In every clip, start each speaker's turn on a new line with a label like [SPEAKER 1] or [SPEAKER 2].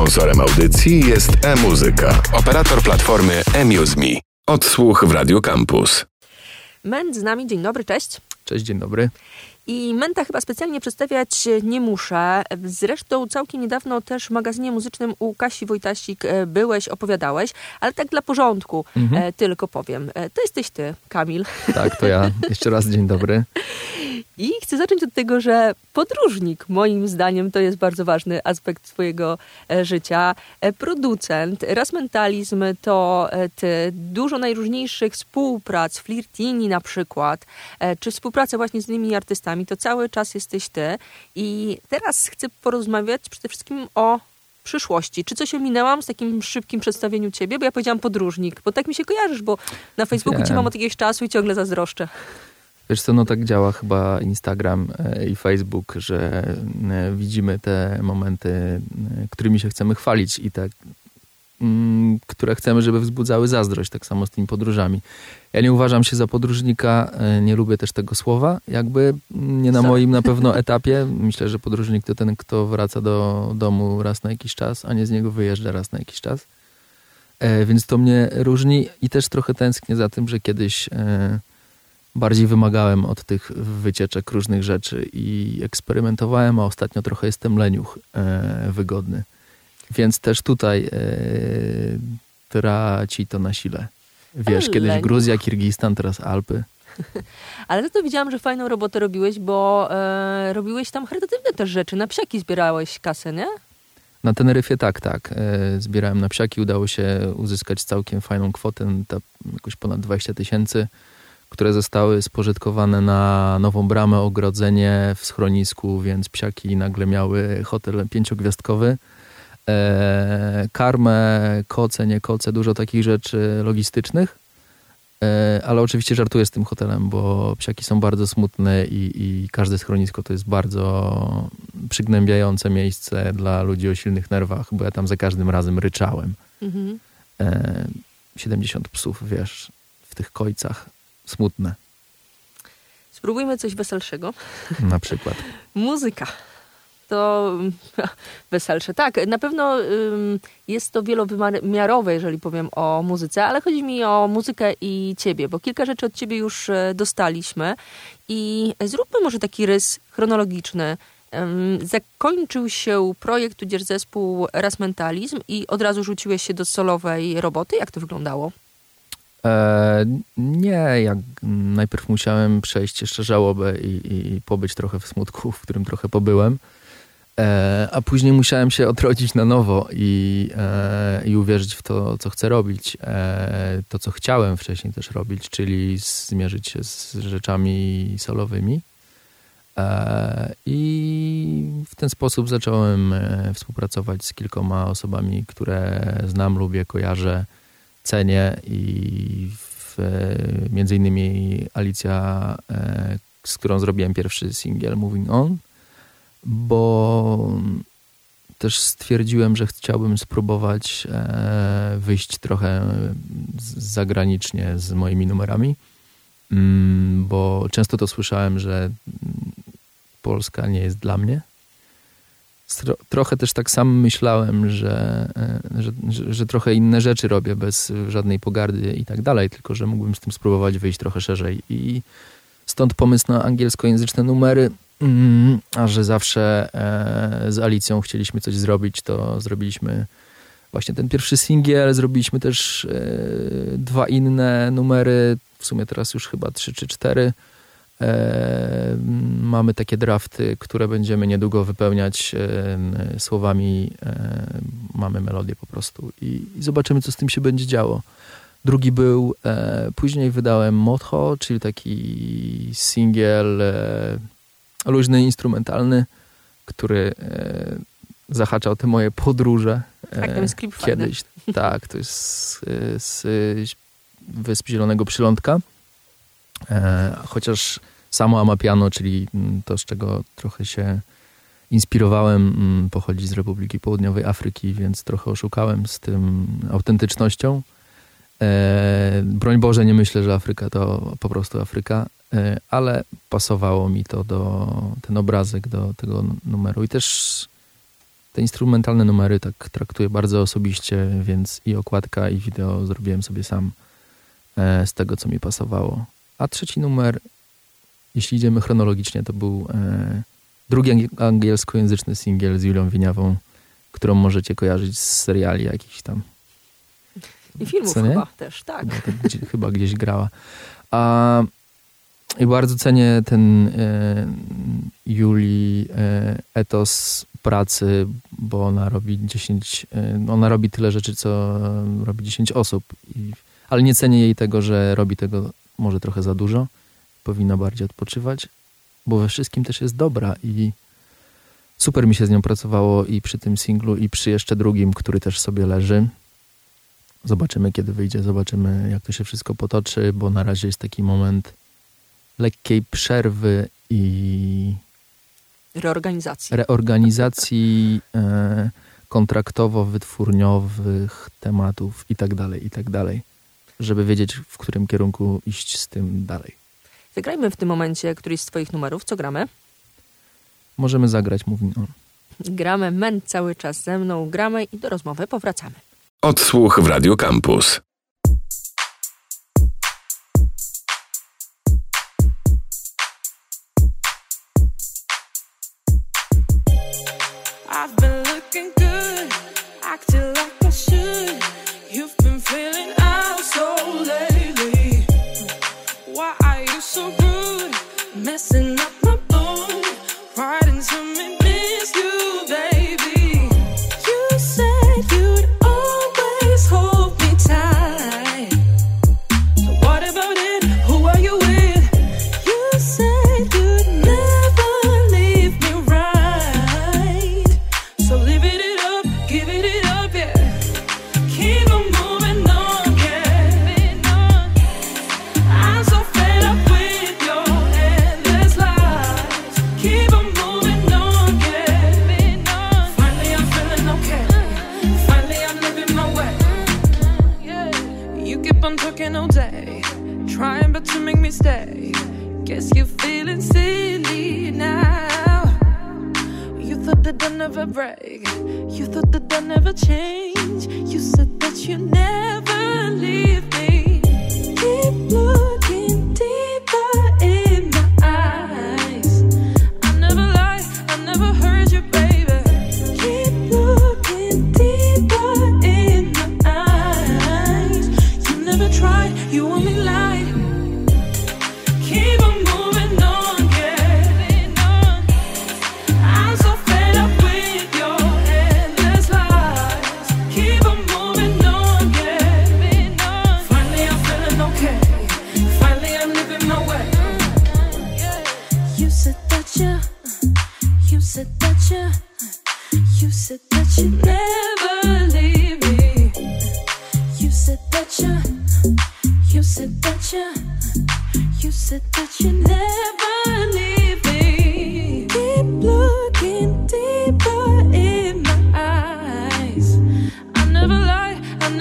[SPEAKER 1] Sponsorem audycji jest e-muzyka, operator platformy eMuseMe. Odsłuch w Radio Campus.
[SPEAKER 2] Ment z nami, dzień dobry, cześć.
[SPEAKER 3] Cześć, dzień dobry.
[SPEAKER 2] I Menta chyba specjalnie przedstawiać nie muszę. Zresztą całkiem niedawno też w magazynie muzycznym u Kasi Wojtasik e, byłeś, opowiadałeś, ale tak dla porządku mhm. E, tylko powiem. E, to jesteś ty, Kamil.
[SPEAKER 3] Tak, to ja. Jeszcze raz dzień dobry.
[SPEAKER 2] I chcę zacząć od tego, że podróżnik, moim zdaniem, to jest bardzo ważny aspekt swojego e, życia. Producent, Rasmentalizm to e, ty, dużo najróżniejszych współprac, flirtini na przykład, czy współpraca właśnie z innymi artystami, to cały czas jesteś ty. I teraz chcę porozmawiać przede wszystkim o przyszłości. Czy coś ominęłam z takim szybkim przedstawieniu ciebie? Bo ja powiedziałam podróżnik, bo tak mi się kojarzysz, bo na Facebooku cię mam od jakiegoś czasu i ciągle zazdroszczę.
[SPEAKER 3] Wiesz co, no tak działa chyba Instagram e, i Facebook, że e, widzimy te momenty, e, którymi się chcemy chwalić i tak, które chcemy, żeby wzbudzały zazdrość, tak samo z tymi podróżami. Ja nie uważam się za podróżnika, nie lubię też tego słowa, jakby nie na moim na pewno etapie. Myślę, że podróżnik to ten, kto wraca do domu raz na jakiś czas, a nie z niego wyjeżdża raz na jakiś czas. Więc to mnie różni i też trochę tęsknię za tym, że kiedyś bardziej wymagałem od tych wycieczek różnych rzeczy i eksperymentowałem, a ostatnio trochę jestem leniuch e, wygodny. Więc też tutaj e, traci to na sile. Wiesz, Ale kiedyś. Gruzja, Kirgistan, teraz Alpy.
[SPEAKER 2] Ale za to widziałam, że fajną robotę robiłeś, bo e, robiłeś tam charytatywne też rzeczy. Na psiaki zbierałeś kasę, nie?
[SPEAKER 3] Na Teneryfie tak, tak. E, zbierałem na psiaki, udało się uzyskać całkiem fajną kwotę, ta, jakoś ponad 20 tysięcy które zostały spożytkowane na nową bramę, ogrodzenie w schronisku, więc psiaki nagle miały hotel pięciogwiazdkowy. E, karmę, koce, nie koce, dużo takich rzeczy logistycznych. E, ale oczywiście żartuję z tym hotelem, bo psiaki są bardzo smutne i, i każde schronisko to jest bardzo przygnębiające miejsce dla ludzi o silnych nerwach, bo ja tam za każdym razem ryczałem. Mhm. E, 70 psów, wiesz, w tych kojcach smutne.
[SPEAKER 2] Spróbujmy coś weselszego.
[SPEAKER 3] Na przykład.
[SPEAKER 2] Muzyka. To weselsze. Tak, na pewno jest to wielowymiarowe, jeżeli powiem o muzyce, ale chodzi mi o muzykę i ciebie, bo kilka rzeczy od ciebie już e, dostaliśmy i zróbmy może taki rys chronologiczny. Zakończył się projekt, tudzież zespół Raz i od razu rzuciłeś się do solowej roboty. Jak to wyglądało?
[SPEAKER 3] E, nie, jak najpierw musiałem przejść jeszcze żałobę i, i pobyć trochę w smutku, w którym trochę pobyłem. E, a później musiałem się odrodzić na nowo i, e, i uwierzyć w to, co chcę robić. E, to, co chciałem wcześniej też robić, czyli zmierzyć się z rzeczami solowymi. I w ten sposób zacząłem współpracować z kilkoma osobami, które znam, lubię, kojarzę cenię i w, między innymi Alicja, z którą zrobiłem pierwszy singiel Moving On, bo też stwierdziłem, że chciałbym spróbować e, wyjść trochę zagranicznie z moimi numerami, mm, bo często to słyszałem, że Polska nie jest dla mnie trochę też tak sam myślałem, że, e, że, że, że, trochę inne rzeczy robię bez żadnej pogardy i tak dalej, tylko że mógłbym z tym spróbować wyjść trochę szerzej. I stąd pomysł na angielskojęzyczne numery, a że zawsze e, z Alicją chcieliśmy coś zrobić, to zrobiliśmy właśnie ten pierwszy singiel, zrobiliśmy też e, dwa inne numery, w sumie teraz już chyba trzy czy cztery E, mamy takie drafty, które będziemy niedługo wypełniać słowami. Mamy melodię po prostu i, i zobaczymy, co z tym się będzie działo. Drugi był, później wydałem Motho, czyli taki singiel luźny, instrumentalny, który zahaczał te moje podróże.
[SPEAKER 2] Tak, ten jest klip
[SPEAKER 3] Kiedyś, fajny. tak, to jest z, z Wysp Zielonego Przylądka. Chociaż Samo Amapiano, czyli mm, to, z czego trochę się inspirowałem, mm, pochodzi z Republiki Południowej Afryki, więc trochę oszukałem z tym autentycznością. E, broń Boże, nie myślę, że Afryka to po prostu Afryka, e, ale pasowało mi to do, ten obrazek do tego numeru. I też te instrumentalne numery tak traktuję bardzo osobiście, więc i okładka, i wideo zrobiłem sobie sam e, z tego, co mi pasowało. A trzeci numer, jeśli idziemy chronologicznie, to był drugi angielskojęzyczny singiel z Julią Winiawą, którą możecie kojarzyć z seriali jakichś tam.
[SPEAKER 2] I filmów chyba też, tak. No,
[SPEAKER 3] gdzie, chyba gdzieś grała. A, I bardzo cenię ten e, Julii e, etos pracy, bo ona robi 10, e, ona robi tyle rzeczy, co robi 10 osób. I, ale nie cenię jej tego, że robi tego może trochę za dużo. Powinna bardziej odpoczywać, bo we wszystkim też jest dobra i super mi się z nią pracowało i przy tym singlu, i przy jeszcze drugim, który też sobie leży. Zobaczymy, kiedy wyjdzie, zobaczymy, jak to się wszystko potoczy, bo na razie jest taki moment lekkiej przerwy i
[SPEAKER 2] reorganizacji.
[SPEAKER 3] Reorganizacji e, kontraktowo-wytwórniowych tematów i tak dalej, i tak dalej, żeby wiedzieć, w którym kierunku iść z tym dalej.
[SPEAKER 2] Zagrajmy w tym momencie któryś z twoich numerów. Co gramy?
[SPEAKER 3] Możemy zagrać Moving On.
[SPEAKER 2] Gramy Men cały czas ze mną, gramy i do rozmowy powracamy.
[SPEAKER 1] Odsłuch w Radio Campus. I've been looking good, acting stay. Guess you're feeling silly now. You thought that I'd never break. You thought that I'd never change. You said that you'd never leave me.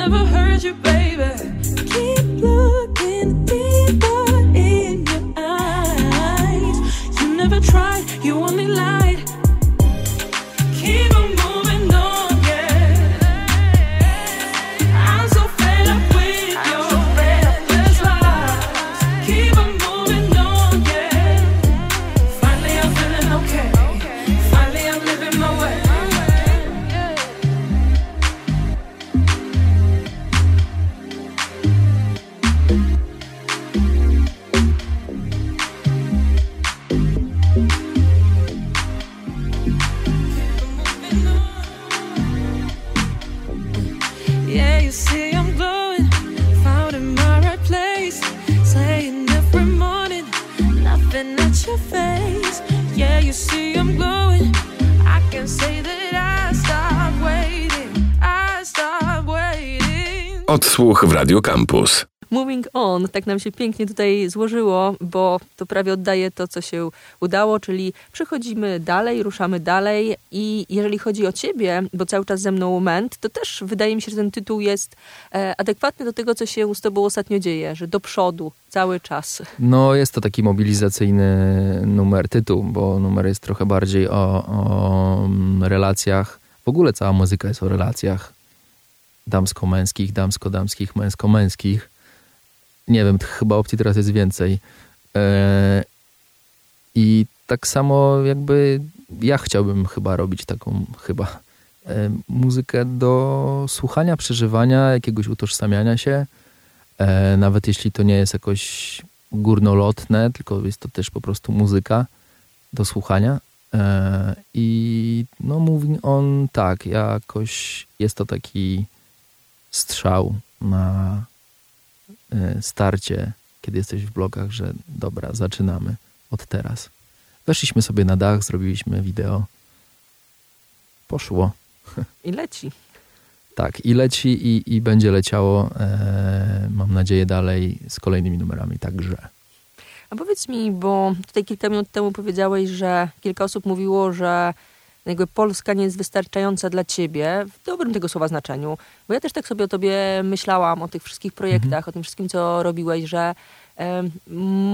[SPEAKER 1] never hurt you, baby. Keep Odsłuch w Radio Campus.
[SPEAKER 2] Moving on, tak nam się pięknie tutaj złożyło, bo to prawie oddaje to, co się udało, czyli przechodzimy dalej, ruszamy dalej i jeżeli chodzi o ciebie, bo cały czas ze mną moment, to też wydaje mi się, że ten tytuł jest e, adekwatny do tego, co się z tobą ostatnio dzieje, że do przodu cały czas.
[SPEAKER 3] No jest to taki mobilizacyjny numer, tytuł, bo numer jest trochę bardziej o, o relacjach, w w ogóle cała muzyka jest o relacjach damsko-męskich, damsko-damskich, męsko-męskich. Nie wiem, chyba opcji teraz jest więcej. E, I tak samo jakby ja chciałbym chyba robić taką chyba e, muzykę do słuchania, przeżywania, jakiegoś utożsamiania się. E, nawet jeśli to nie jest jakoś górnolotne, tylko jest to też po prostu muzyka do słuchania. I no mówi on tak, jakoś jest to taki strzał na starcie, kiedy jesteś w blogach, że dobra, zaczynamy od teraz. Weszliśmy sobie na dach, zrobiliśmy wideo. Poszło.
[SPEAKER 2] I leci.
[SPEAKER 3] Tak, i leci i, i będzie leciało, e, mam nadzieję, dalej z kolejnymi numerami także.
[SPEAKER 2] A powiedz mi, bo tutaj kilka minut temu powiedziałeś, że kilka osób mówiło, że jakby Polska nie jest wystarczająca dla ciebie, w dobrym tego słowa znaczeniu. Bo ja też tak sobie o tobie myślałam, o tych wszystkich projektach, mhm. o tym wszystkim, co robiłeś, że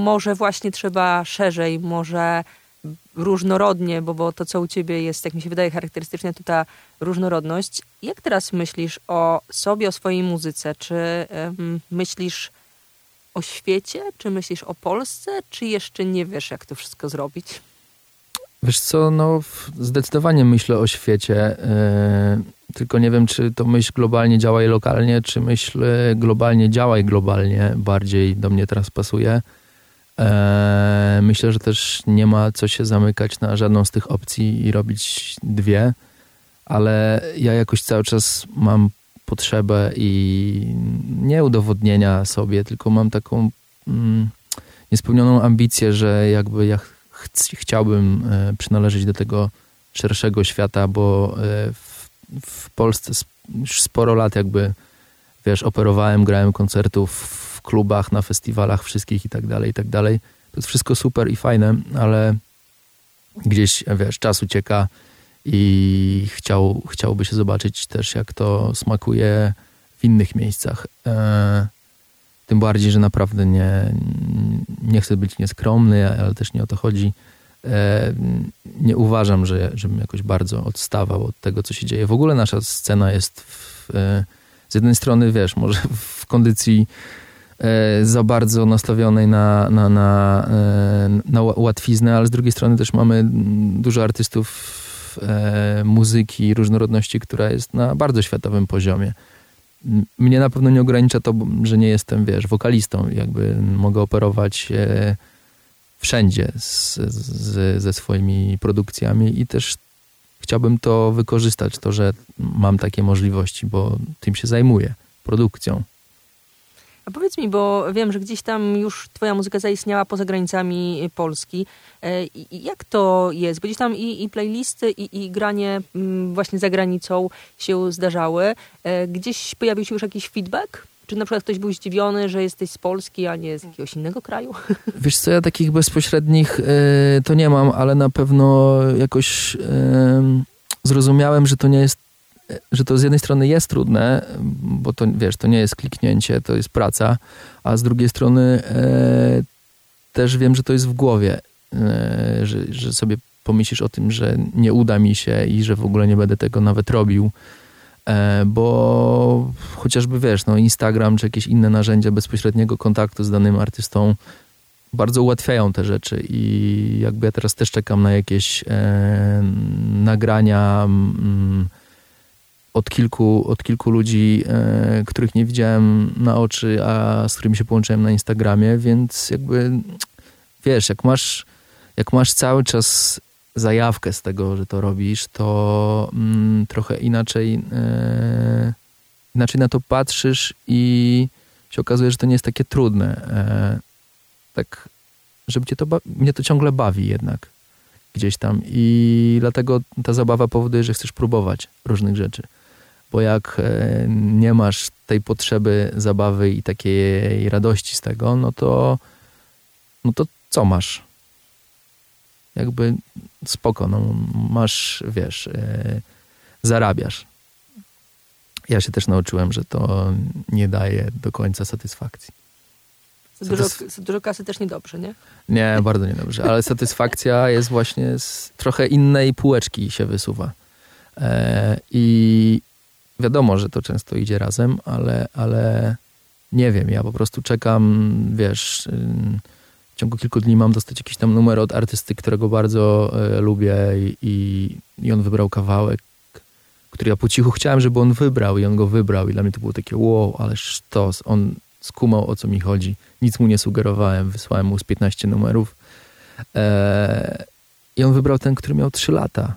[SPEAKER 2] może właśnie trzeba szerzej, może różnorodnie, bo, bo to, co u ciebie jest, jak mi się wydaje, charakterystyczne, to ta różnorodność. Jak teraz myślisz o sobie, o swojej muzyce? Czy myślisz o świecie? Czy myślisz o Polsce? Czy jeszcze nie wiesz, jak to wszystko zrobić?
[SPEAKER 3] Wiesz co, no zdecydowanie myślę o świecie, yy, tylko nie wiem, czy to myśl globalnie działaj lokalnie, czy myśl globalnie działaj globalnie bardziej do mnie teraz pasuje. Yy, myślę, że też nie ma co się zamykać na żadną z tych opcji i robić dwie, ale ja jakoś cały czas mam potrzebę i nie udowodnienia sobie, tylko mam taką mm, niespełnioną ambicję, że jakby ja ch chciałbym e, przynależeć do tego szerszego świata, bo e, w, w Polsce już sporo lat jakby, wiesz, operowałem, grałem koncertów w klubach, na festiwalach wszystkich i tak dalej, i tak dalej. To jest wszystko super i fajne, ale gdzieś, wiesz, czas ucieka i chciał, chciałby się zobaczyć też, jak to smakuje w innych miejscach. E, tym bardziej, że naprawdę nie, nie chcę być nieskromny, ale też nie o to chodzi. E, nie uważam, że, żebym jakoś bardzo odstawał od tego, co się dzieje. W ogóle nasza scena jest w, e, z jednej strony, wiesz, może w kondycji e, za bardzo nastawionej na, na, na, na łatwiznę, ale z drugiej strony też mamy dużo artystów muzyki, różnorodności, która jest na bardzo światowym poziomie mnie na pewno nie ogranicza to, że nie jestem, wiesz, wokalistą. Jakby mogę operować e, wszędzie z, z, ze swoimi produkcjami i też chciałbym to wykorzystać, to, że mam takie możliwości, bo tym się zajmuję, produkcją.
[SPEAKER 2] A powiedz mi, bo wiem, że gdzieś tam już twoja muzyka zaistniała poza granicami Polski. E, jak to jest? Bo gdzieś tam i, i playlisty, i, i granie mm, właśnie za granicą się zdarzały. E, gdzieś pojawił się już jakiś feedback? Czy na przykład ktoś był zdziwiony, że jesteś z Polski, a nie z jakiegoś innego kraju?
[SPEAKER 3] Wiesz co, ja takich bezpośrednich y, to nie mam, ale na pewno jakoś y, zrozumiałem, że to nie jest że to z jednej strony jest trudne, bo to wiesz, to nie jest kliknięcie, to jest praca, a z drugiej strony e, też wiem, że to jest w głowie, e, że, że sobie pomyślisz o tym, że nie uda mi się i że w ogóle nie będę tego nawet robił, e, bo chociażby wiesz, no Instagram czy jakieś inne narzędzia bezpośredniego kontaktu z danym artystą bardzo ułatwiają te rzeczy i jakby ja teraz też czekam na jakieś e, nagrania. Mm, od kilku, od kilku ludzi, e, których nie widziałem na oczy, a z którymi się połączyłem na Instagramie, więc jakby wiesz, jak masz, jak masz cały czas zajawkę z tego, że to robisz, to mm, trochę inaczej, e, inaczej na to patrzysz i się okazuje, że to nie jest takie trudne. E, tak, żeby cię to, mnie to ciągle bawi jednak gdzieś tam i dlatego ta zabawa powoduje, że chcesz próbować różnych rzeczy bo jak e, nie masz tej potrzeby zabawy i takiej radości z tego, no to, no to co masz? Jakby spoko, no masz, wiesz, e, zarabiasz. Ja się też nauczyłem, że to nie daje do końca satysfakcji.
[SPEAKER 2] Za dużo, dużo kasy też niedobrze, nie?
[SPEAKER 3] Nie, bardzo niedobrze, ale satysfakcja jest właśnie z trochę innej półeczki się wysuwa E, I wiadomo, że to często idzie razem, ale, ale nie wiem, ja po prostu czekam, wiesz, w ciągu kilku dni mam dostać jakiś tam numer od artysty, którego bardzo e, lubię i, i on wybrał kawałek, który ja po cichu chciałem, żeby on wybrał i on go wybrał i dla mnie to było takie wow, ale sztos, on skumał o co mi chodzi. Nic mu nie sugerowałem, wysłałem mu z 15 numerów eee, i on wybrał ten, który miał 3 lata.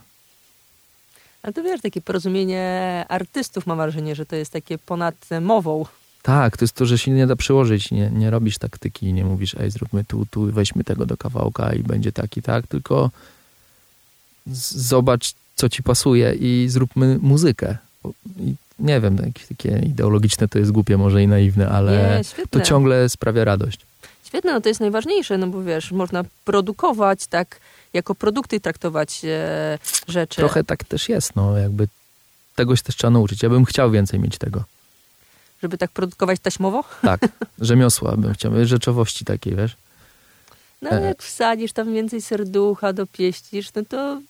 [SPEAKER 2] A to wiesz, takie porozumienie artystów mam wrażenie, że to jest takie ponad mową.
[SPEAKER 3] Tak, to jest to, że się nie da przełożyć, nie, nie robisz taktyki, nie mówisz, ej, zróbmy tu, tu, weźmy tego do kawałka i będzie tak i tak, tylko zobacz, co ci pasuje i zróbmy muzykę. I nie wiem, takie ideologiczne to jest głupie może i naiwne, ale
[SPEAKER 2] nie,
[SPEAKER 3] to ciągle sprawia radość.
[SPEAKER 2] Świetne, no to jest najważniejsze, no bo wiesz, można produkować tak, jako produkty traktować e, rzeczy.
[SPEAKER 3] Trochę tak też jest, no jakby tego się też trzeba nauczyć. Ja bym chciał więcej mieć tego.
[SPEAKER 2] Żeby tak produkować taśmowo?
[SPEAKER 3] Tak, rzemiosła bym chciał, rzeczowości takiej, wiesz.
[SPEAKER 2] No ale e. jak wsadzisz tam więcej serducha, dopieścisz, no to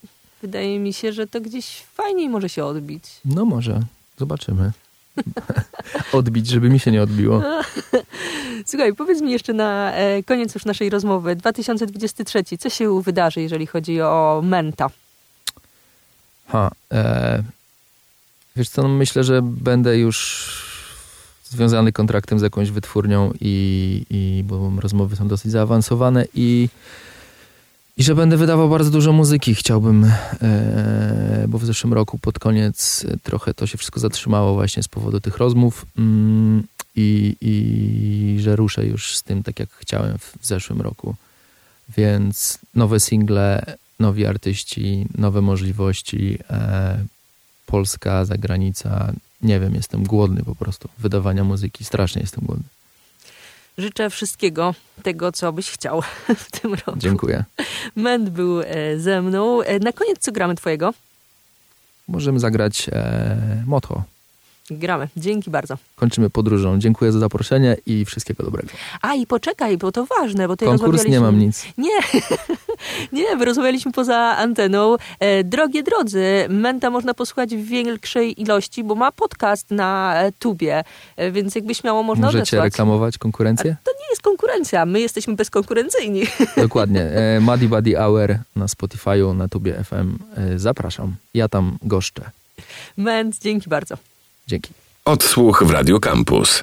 [SPEAKER 2] wydaje mi się, że to gdzieś fajniej może się odbić.
[SPEAKER 3] No może, zobaczymy. Odbić, żeby mi się nie odbiło.
[SPEAKER 2] Słuchaj, powiedz mi jeszcze na e, koniec już naszej rozmowy. 2023, co się wydarzy, jeżeli chodzi o Menta?
[SPEAKER 3] Ha, e, wiesz co, no myślę, że będę już związany kontraktem z jakąś wytwórnią i, i bo rozmowy są dosyć zaawansowane i i że będę wydawał bardzo dużo muzyki. Chciałbym, e, bo w zeszłym roku pod koniec trochę to się wszystko zatrzymało właśnie z powodu tych rozmów mm, i, i że ruszę już z tym tak jak chciałem w, w zeszłym roku. Więc nowe single, nowi artyści, nowe możliwości, e, Polska, zagranica. Nie wiem, jestem głodny po prostu wydawania muzyki. Strasznie jestem głodny.
[SPEAKER 2] Życzę wszystkiego tego, co byś chciał w tym roku.
[SPEAKER 3] Dziękuję.
[SPEAKER 2] Ment był e, ze mną. E, na koniec co gramy twojego?
[SPEAKER 3] Możemy zagrać e.
[SPEAKER 2] Gramy. Dzięki bardzo.
[SPEAKER 3] Kończymy podróżą. Dziękuję za zaproszenie i wszystkiego dobrego.
[SPEAKER 2] A i poczekaj, bo to ważne, bo ty
[SPEAKER 3] Konkurs nie mam nic.
[SPEAKER 2] Nie, nie, my rozmawialiśmy poza anteną. E, drogie drodzy, Menta można posłuchać w większej ilości, bo ma podcast na e, tubie, e, więc jakby śmiało można
[SPEAKER 3] Możecie
[SPEAKER 2] odesłać.
[SPEAKER 3] reklamować konkurencję?
[SPEAKER 2] A to nie jest konkurencja, my jesteśmy bezkonkurencyjni.
[SPEAKER 3] Dokładnie. E, Muddy Buddy Hour na Spotify'u, na tubie FM. E, zapraszam. Ja tam goszczę.
[SPEAKER 2] Ment, dzięki bardzo.
[SPEAKER 3] Dzięki.
[SPEAKER 4] Odsłuch w Radio Campus.